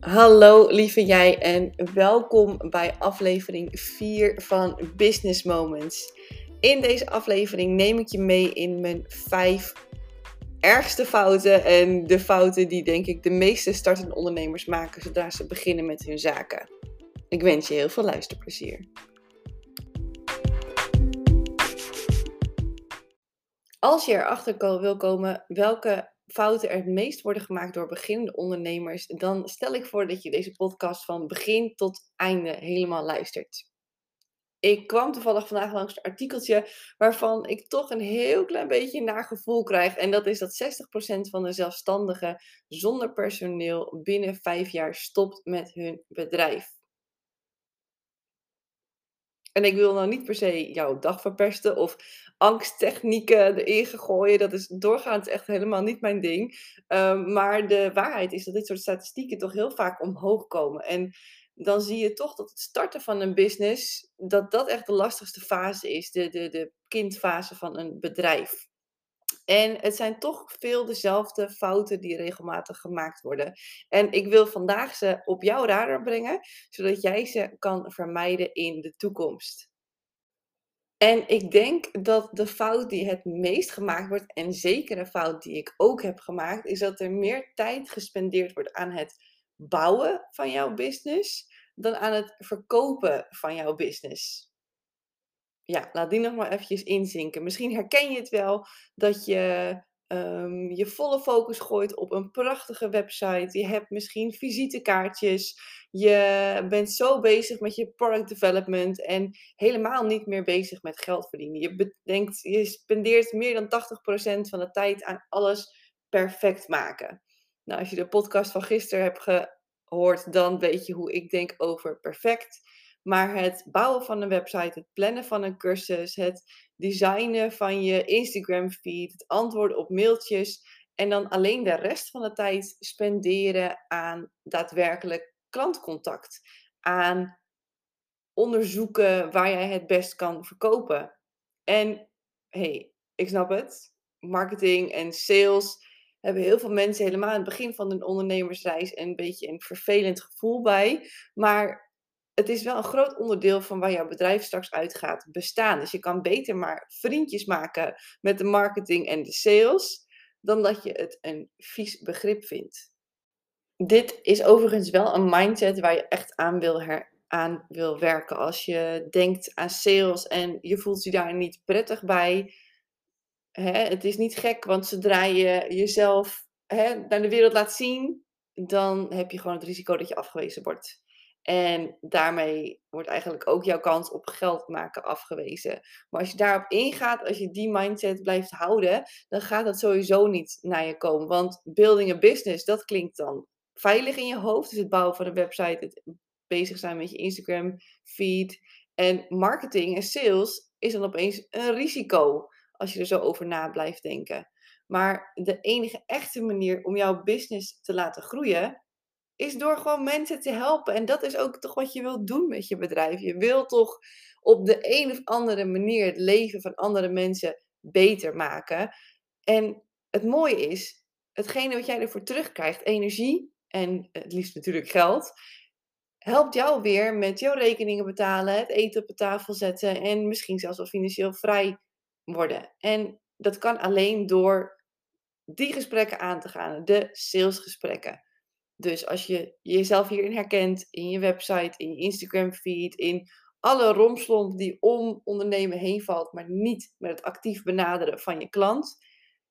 Hallo lieve jij en welkom bij aflevering 4 van Business Moments. In deze aflevering neem ik je mee in mijn 5 ergste fouten en de fouten die denk ik de meeste startende ondernemers maken zodra ze beginnen met hun zaken. Ik wens je heel veel luisterplezier. Als je erachter wil komen welke fouten er het meest worden gemaakt door beginnende ondernemers, dan stel ik voor dat je deze podcast van begin tot einde helemaal luistert. Ik kwam toevallig vandaag langs een artikeltje waarvan ik toch een heel klein beetje naar gevoel krijg. En dat is dat 60% van de zelfstandigen zonder personeel binnen vijf jaar stopt met hun bedrijf. En ik wil nou niet per se jouw dag verpesten of angsttechnieken erin gegooien. Dat is doorgaans echt helemaal niet mijn ding. Ehm, maar de waarheid is dat dit soort statistieken toch heel vaak omhoog komen. En dan zie je toch dat het starten van een business, dat dat echt de lastigste fase is. De, de, de kindfase van een bedrijf. En het zijn toch veel dezelfde fouten die regelmatig gemaakt worden. En ik wil vandaag ze op jouw radar brengen, zodat jij ze kan vermijden in de toekomst. En ik denk dat de fout die het meest gemaakt wordt, en zeker een fout die ik ook heb gemaakt, is dat er meer tijd gespendeerd wordt aan het bouwen van jouw business dan aan het verkopen van jouw business ja, laat die nog maar eventjes inzinken. Misschien herken je het wel dat je um, je volle focus gooit op een prachtige website. Je hebt misschien visitekaartjes. Je bent zo bezig met je product development en helemaal niet meer bezig met geld verdienen. Je, bedenkt, je spendeert meer dan 80% van de tijd aan alles perfect maken. Nou, als je de podcast van gisteren hebt gehoord, dan weet je hoe ik denk over perfect. Maar het bouwen van een website, het plannen van een cursus, het designen van je Instagram feed, het antwoorden op mailtjes en dan alleen de rest van de tijd spenderen aan daadwerkelijk klantcontact, aan onderzoeken waar jij het best kan verkopen. En hey, ik snap het. Marketing en sales hebben heel veel mensen helemaal aan het begin van hun ondernemersreis een beetje een vervelend gevoel bij. Maar het is wel een groot onderdeel van waar jouw bedrijf straks uit gaat bestaan. Dus je kan beter maar vriendjes maken met de marketing en de sales, dan dat je het een vies begrip vindt. Dit is overigens wel een mindset waar je echt aan wil, aan wil werken. Als je denkt aan sales en je voelt je daar niet prettig bij. Hè, het is niet gek, want zodra je jezelf hè, naar de wereld laat zien, dan heb je gewoon het risico dat je afgewezen wordt. En daarmee wordt eigenlijk ook jouw kans op geld maken afgewezen. Maar als je daarop ingaat, als je die mindset blijft houden, dan gaat dat sowieso niet naar je komen. Want building a business, dat klinkt dan veilig in je hoofd. Dus het bouwen van een website, het bezig zijn met je Instagram feed. En marketing en sales is dan opeens een risico als je er zo over na blijft denken. Maar de enige echte manier om jouw business te laten groeien, is door gewoon mensen te helpen. En dat is ook toch wat je wilt doen met je bedrijf. Je wilt toch op de een of andere manier het leven van andere mensen beter maken. En het mooie is, hetgene wat jij ervoor terugkrijgt, energie en het liefst natuurlijk geld, helpt jou weer met jouw rekeningen betalen, het eten op de tafel zetten en misschien zelfs wel financieel vrij worden. En dat kan alleen door die gesprekken aan te gaan, de salesgesprekken. Dus als je jezelf hierin herkent, in je website, in je Instagram feed, in alle romslomp die om ondernemen heen valt, maar niet met het actief benaderen van je klant,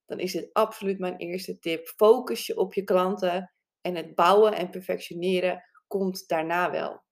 dan is dit absoluut mijn eerste tip. Focus je op je klanten en het bouwen en perfectioneren komt daarna wel.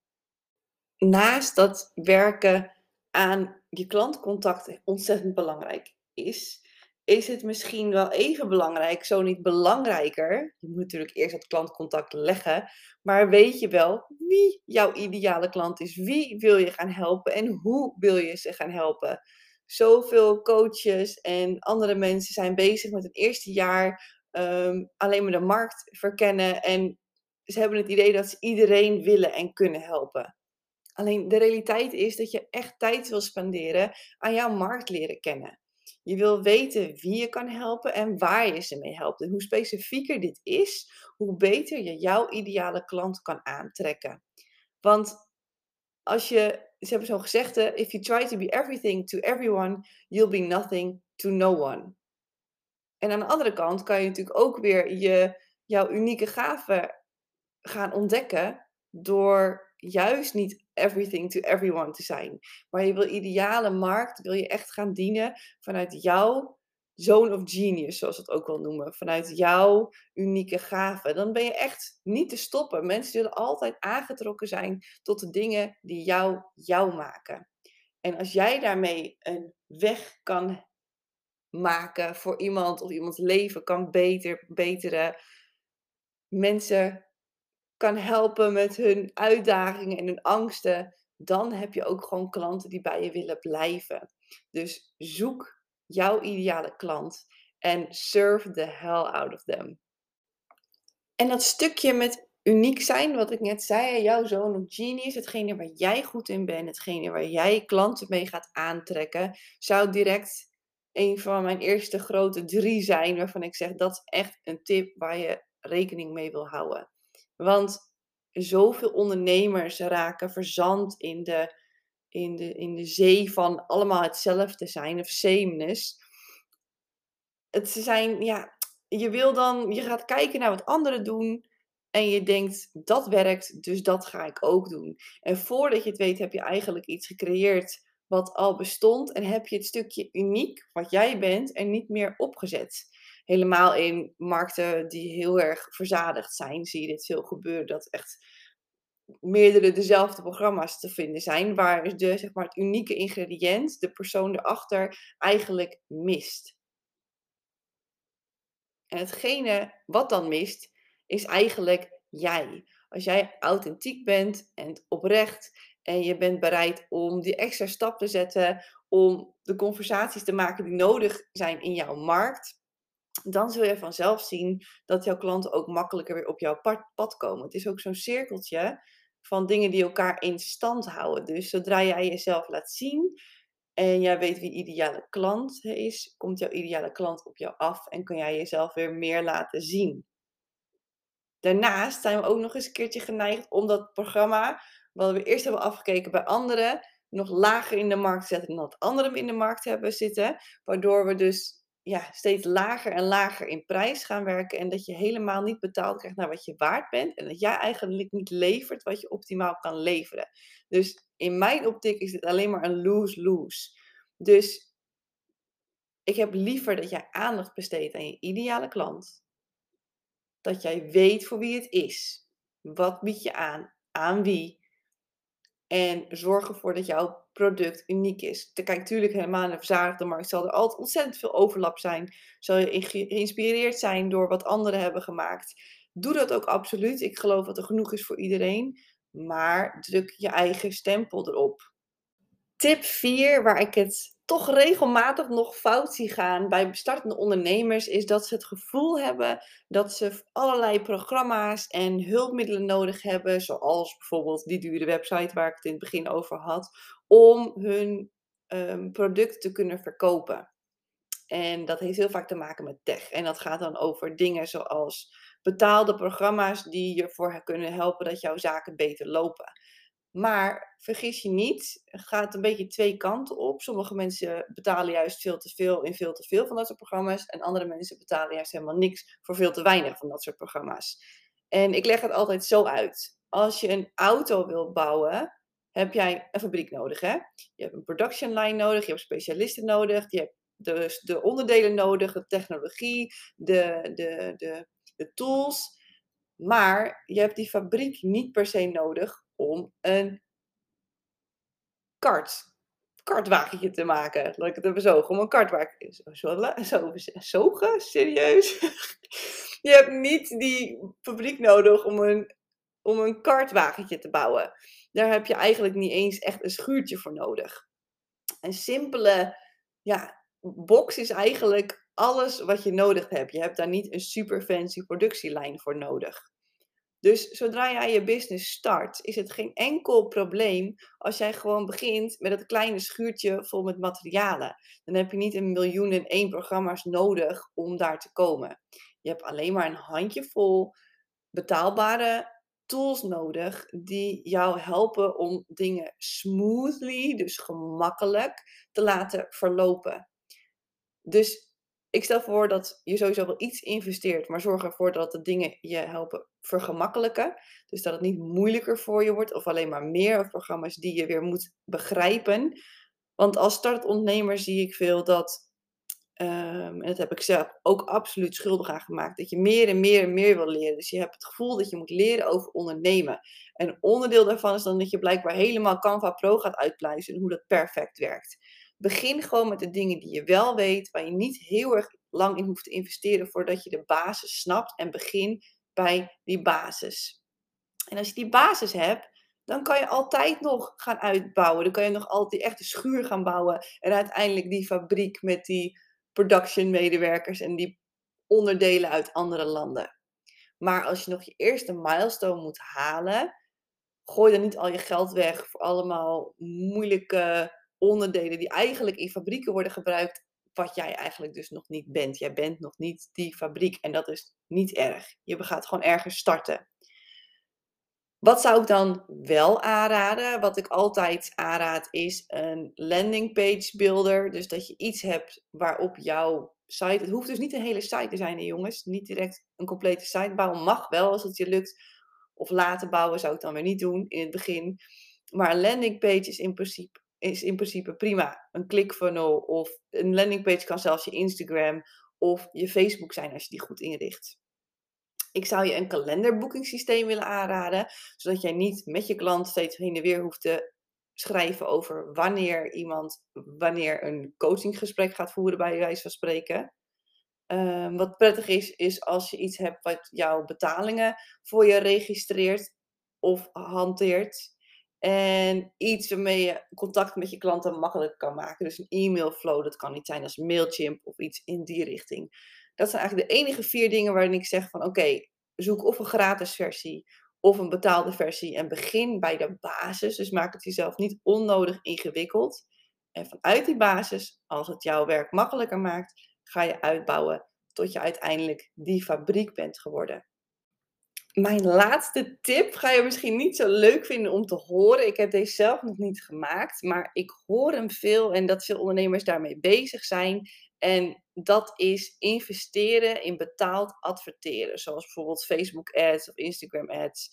Naast dat werken aan je klantcontact ontzettend belangrijk is, is het misschien wel even belangrijk, zo niet belangrijker. Je moet natuurlijk eerst het klantcontact leggen, maar weet je wel wie jouw ideale klant is? Wie wil je gaan helpen en hoe wil je ze gaan helpen? Zoveel coaches en andere mensen zijn bezig met het eerste jaar um, alleen maar de markt verkennen en ze hebben het idee dat ze iedereen willen en kunnen helpen. Alleen de realiteit is dat je echt tijd wil spenderen aan jouw markt leren kennen Je wil weten wie je kan helpen en waar je ze mee helpt. En hoe specifieker dit is, hoe beter je jouw ideale klant kan aantrekken. Want als je, ze hebben zo'n gezegde, if you try to be everything to everyone, you'll be nothing to no one. En aan de andere kant kan je natuurlijk ook weer je, jouw unieke gaven gaan ontdekken door juist niet everything to everyone te zijn. Maar je wil ideale markt, wil je echt gaan dienen vanuit jouw zone of genius, zoals we het ook wel noemen. Vanuit jouw unieke gaven. Dan ben je echt niet te stoppen. Mensen zullen altijd aangetrokken zijn tot de dingen die jou jou maken. En als jij daarmee een weg kan maken voor iemand of iemands leven kan beter, beteren, mensen kan helpen met hun uitdagingen en hun angsten, dan heb je ook gewoon klanten die bij je willen blijven. Dus zoek jouw ideale klant en serve the hell out of them. En dat stukje met uniek zijn, wat ik net zei, jouw zoon of genius, hetgene waar jij goed in bent, hetgene waar jij klanten mee gaat aantrekken, zou direct een van mijn eerste grote drie zijn, waarvan ik zeg dat is echt een tip waar je rekening mee wil houden. Want zoveel ondernemers raken verzand in de, in de, in de zee van allemaal hetzelfde zijn of sameness. Het zijn, ja, je wil dan, je gaat kijken naar wat anderen doen en je denkt, dat werkt, dus dat ga ik ook doen. En voordat je het weet heb je eigenlijk iets gecreëerd wat al bestond en heb je het stukje uniek, wat jij bent, er niet meer opgezet helemaal in markten die heel erg verzadigd zijn, zie je dit veel gebeuren. Dat echt meerdere dezelfde programma's te vinden zijn, waar de, zeg maar, het unieke ingrediënt, de persoon erachter, eigenlijk mist. En hetgene wat dan mist, is eigenlijk jij. Als jij authentiek bent en oprecht en je bent bereid om die extra stap te zetten, om de conversaties te maken die nodig zijn in jouw markt, dan zul je vanzelf zien dat jouw klanten ook makkelijker weer op jouw pad komen. Het is ook zo'n cirkeltje van dingen die elkaar in stand houden. Dus zodra jij jezelf laat zien en jij weet wie ideale klant is, komt jouw ideale klant op jou af en kan jij jezelf weer meer laten zien. Daarnaast zijn we ook nog eens een keertje geneigd om dat programma, wat we eerst hebben afgekeken bij anderen, nog lager in de markt te zetten dan dat anderen in de markt hebben zitten. Waardoor we dus ja, steeds lager en lager in prijs gaan werken. En dat je helemaal niet betaald krijgt naar wat je waard bent. En dat jij eigenlijk niet levert wat je optimaal kan leveren. Dus in mijn optiek is dit alleen maar een lose-lose. Dus ik heb liever dat jij aandacht besteedt aan je ideale klant. Dat jij weet voor wie het is. Wat bied je aan? Aan wie? En zorg ervoor dat jouw product uniek is. Kijk, natuurlijk helemaal in de verzadigde markt zal er altijd ontzettend veel overlap zijn. Zal je geïnspireerd zijn door wat anderen hebben gemaakt. Doe dat ook absoluut. Ik geloof dat er genoeg is voor iedereen. Maar druk je eigen stempel erop. Tip 4, waar ik het toch regelmatig nog fout zie gaan bij startende ondernemers, is dat ze het gevoel hebben dat ze allerlei programma's en hulpmiddelen nodig hebben, zoals bijvoorbeeld die dure website waar ik het in het begin over had, om hun um, product te kunnen verkopen. En dat heeft heel vaak te maken met tech. En dat gaat dan over dingen zoals betaalde programma's die je ervoor kunnen helpen dat jouw zaken beter lopen. Maar vergis je niet, het gaat een beetje twee kanten op. Sommige mensen betalen juist veel te veel in veel te veel van dat soort programma's. En andere mensen betalen juist helemaal niks voor veel te weinig van dat soort programma's. En ik leg het altijd zo uit. Als je een auto wil bouwen, heb jij een fabriek nodig. Hè? Je hebt een production line nodig, je hebt specialisten nodig, je hebt de, de onderdelen nodig, de technologie, de, de, de, de tools. Maar je hebt die fabriek niet per se nodig om een kart, kartwagentje te maken. Laat ik het even zo, om een kartwagen. Zo, zo, zogen? Serieus? Je hebt niet die fabriek nodig om een, om een kartwagentje te bouwen. Daar heb je eigenlijk niet eens echt een schuurtje voor nodig. Een simpele ja, box is eigenlijk alles wat je nodig hebt. Je hebt daar niet een super fancy productielijn voor nodig. Dus zodra jij je business start, is het geen enkel probleem als jij gewoon begint met het kleine schuurtje vol met materialen. Dan heb je niet een miljoen en één programma's nodig om daar te komen. Je hebt alleen maar een handjevol betaalbare tools nodig die jou helpen om dingen smoothly, dus gemakkelijk, te laten verlopen. Dus ik stel voor dat je sowieso wel iets investeert, maar zorg ervoor dat de dingen je helpen vergemakkelijken. Dus dat het niet moeilijker voor je wordt of alleen maar meer programma's die je weer moet begrijpen. Want als startondernemer zie ik veel dat, um, en dat heb ik zelf ook absoluut schuldig aan gemaakt, dat je meer en meer en meer wil leren. Dus je hebt het gevoel dat je moet leren over ondernemen. En onderdeel daarvan is dan dat je blijkbaar helemaal Canva Pro gaat uitpluizen en hoe dat perfect werkt. Begin gewoon met de dingen die je wel weet, waar je niet heel erg lang in hoeft te investeren voordat je de basis snapt. En begin bij die basis. En als je die basis hebt, dan kan je altijd nog gaan uitbouwen. Dan kan je nog altijd die echte schuur gaan bouwen. En uiteindelijk die fabriek met die production medewerkers en die onderdelen uit andere landen. Maar als je nog je eerste milestone moet halen, gooi dan niet al je geld weg voor allemaal moeilijke onderdelen die eigenlijk in fabrieken worden gebruikt, wat jij eigenlijk dus nog niet bent. Jij bent nog niet die fabriek en dat is niet erg. Je gaat gewoon ergens starten. Wat zou ik dan wel aanraden? Wat ik altijd aanraad is een landing page builder. Dus dat je iets hebt waarop jouw site. Het hoeft dus niet een hele site te zijn, hè, jongens. Niet direct een complete site bouwen. Mag wel als het je lukt. Of laten bouwen zou ik dan weer niet doen in het begin. Maar een landing page is in principe is in principe prima. Een ClickFunnel of een landingpage kan zelfs je Instagram of je Facebook zijn als je die goed inricht. Ik zou je een kalenderboekingssysteem willen aanraden, zodat jij niet met je klant steeds heen en weer hoeft te schrijven over wanneer iemand, wanneer een coachinggesprek gaat voeren bij wijze van spreken. Ehm, wat prettig is, is als je iets hebt wat jouw betalingen voor je registreert of hanteert. En iets waarmee je contact met je klanten makkelijk kan maken. Dus een e-mailflow, dat kan niet zijn als Mailchimp of iets in die richting. Dat zijn eigenlijk de enige vier dingen waarin ik zeg van oké, zoek of een gratis versie of een betaalde versie en begin bij de basis. Dus maak het jezelf niet onnodig ingewikkeld. En vanuit die basis, als het jouw werk makkelijker maakt, ga je uitbouwen tot je uiteindelijk die fabriek bent geworden. Mijn laatste tip ga je misschien niet zo leuk vinden om te horen. Ik heb deze zelf nog niet gemaakt, maar ik hoor hem veel en dat veel ondernemers daarmee bezig zijn. En dat is investeren in betaald adverteren, zoals bijvoorbeeld Facebook ads of Instagram ads.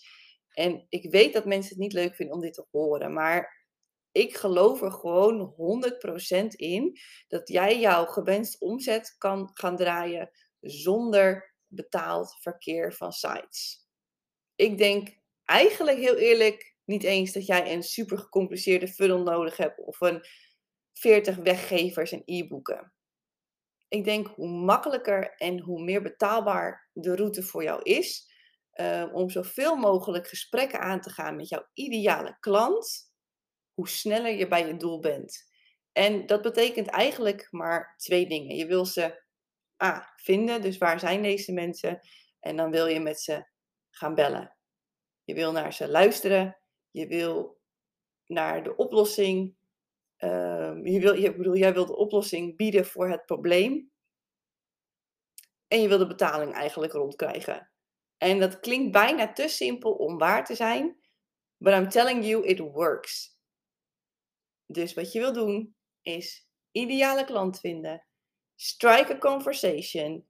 En ik weet dat mensen het niet leuk vinden om dit te horen, maar ik geloof er gewoon 100% in dat jij jouw gewenst omzet kan gaan draaien zonder betaald verkeer van sites ik denk eigenlijk heel eerlijk niet eens dat jij een super gecompliceerde funnel nodig hebt of een 40 weggevers en e-boeken. Ik denk hoe makkelijker en hoe meer betaalbaar de route voor jou is, uh, om zoveel mogelijk gesprekken aan te gaan met jouw ideale klant, hoe sneller je bij je doel bent. En dat betekent eigenlijk maar twee dingen. Je wil ze A, vinden, dus waar zijn deze mensen? En dan wil je met ze gaan bellen. Je wil naar ze luisteren. Je wil naar de oplossing. Uh, je wil, je, bedoel, jij wil de oplossing bieden voor het probleem. En je wil de betaling eigenlijk rondkrijgen. En dat klinkt bijna te simpel om waar te zijn. But I'm telling you, it works. Dus wat je wil doen is ideale klant vinden. Strike a conversation.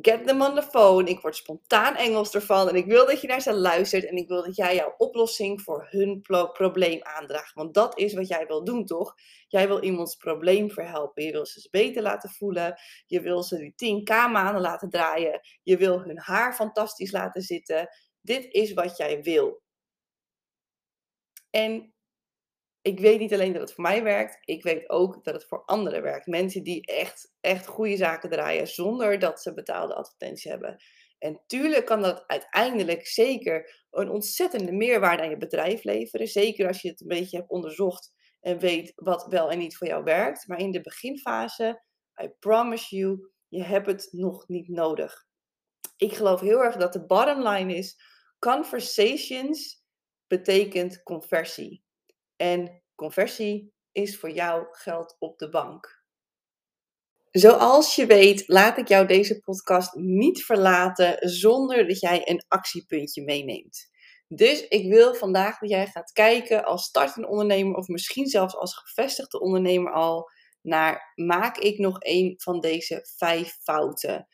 Get them on the phone. Ik word spontaan Engels ervan. En ik wil dat je naar ze luistert. En ik wil dat jij jouw oplossing voor hun probleem aandraagt. Want dat is wat jij wil doen, toch? Jij wil iemands probleem verhelpen. Je wil ze beter laten voelen. Je wil ze die 10k maanden laten draaien. Je wil hun haar fantastisch laten zitten. Dit is wat jij wil. En ik weet niet alleen dat het voor mij werkt, ik weet ook dat het voor anderen werkt. Mensen die echt, echt goede zaken draaien zonder dat ze betaalde advertentie hebben. En tuurlijk kan dat uiteindelijk zeker een ontzettende meerwaarde aan je bedrijf leveren. Zeker als je het een beetje hebt onderzocht en weet wat wel en niet voor jou werkt. Maar in de beginfase, I promise you, je hebt het nog niet nodig. Ik geloof heel erg dat de bottom line is: conversations betekent conversie. En conversie is voor jou geld op de bank. Zoals je weet, laat ik jou deze podcast niet verlaten zonder dat jij een actiepuntje meeneemt. Dus ik wil vandaag dat jij gaat kijken als startende ondernemer of misschien zelfs als gevestigde ondernemer al naar maak ik nog een van deze vijf fouten?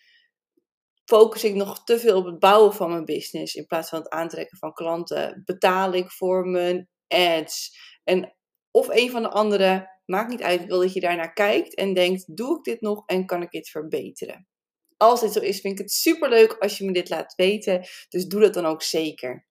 Focus ik nog te veel op het bouwen van mijn business in plaats van het aantrekken van klanten? Betaal ik voor mijn ads? En of een van de andere, maakt niet uit. Ik wil dat je daarnaar kijkt en denkt: doe ik dit nog en kan ik dit verbeteren? Als dit zo is, vind ik het super leuk als je me dit laat weten. Dus doe dat dan ook zeker.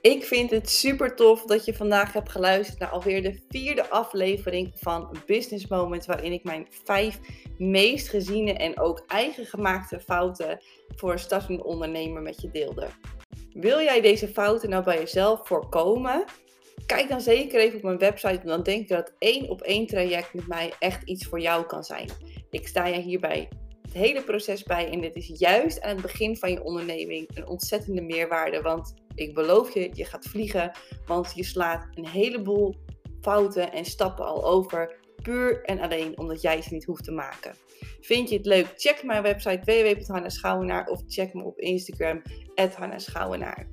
Ik vind het super tof dat je vandaag hebt geluisterd naar alweer de vierde aflevering van Business Moments, waarin ik mijn vijf meest geziene en ook eigen gemaakte fouten voor een startende ondernemer met je deelde. Wil jij deze fouten nou bij jezelf voorkomen? Kijk dan zeker even op mijn website, want dan denk ik dat één op één traject met mij echt iets voor jou kan zijn. Ik sta je hierbij het hele proces bij en dit is juist aan het begin van je onderneming een ontzettende meerwaarde, want ik beloof je, je gaat vliegen, want je slaat een heleboel fouten en stappen al over, puur en alleen omdat jij ze niet hoeft te maken. Vind je het leuk? Check mijn website www.hannaschouwenaar of check me op Instagram @hannaschouwenaar.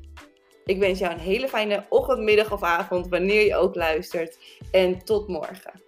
Ik wens jou een hele fijne ochtend, middag of avond, wanneer je ook luistert. En tot morgen.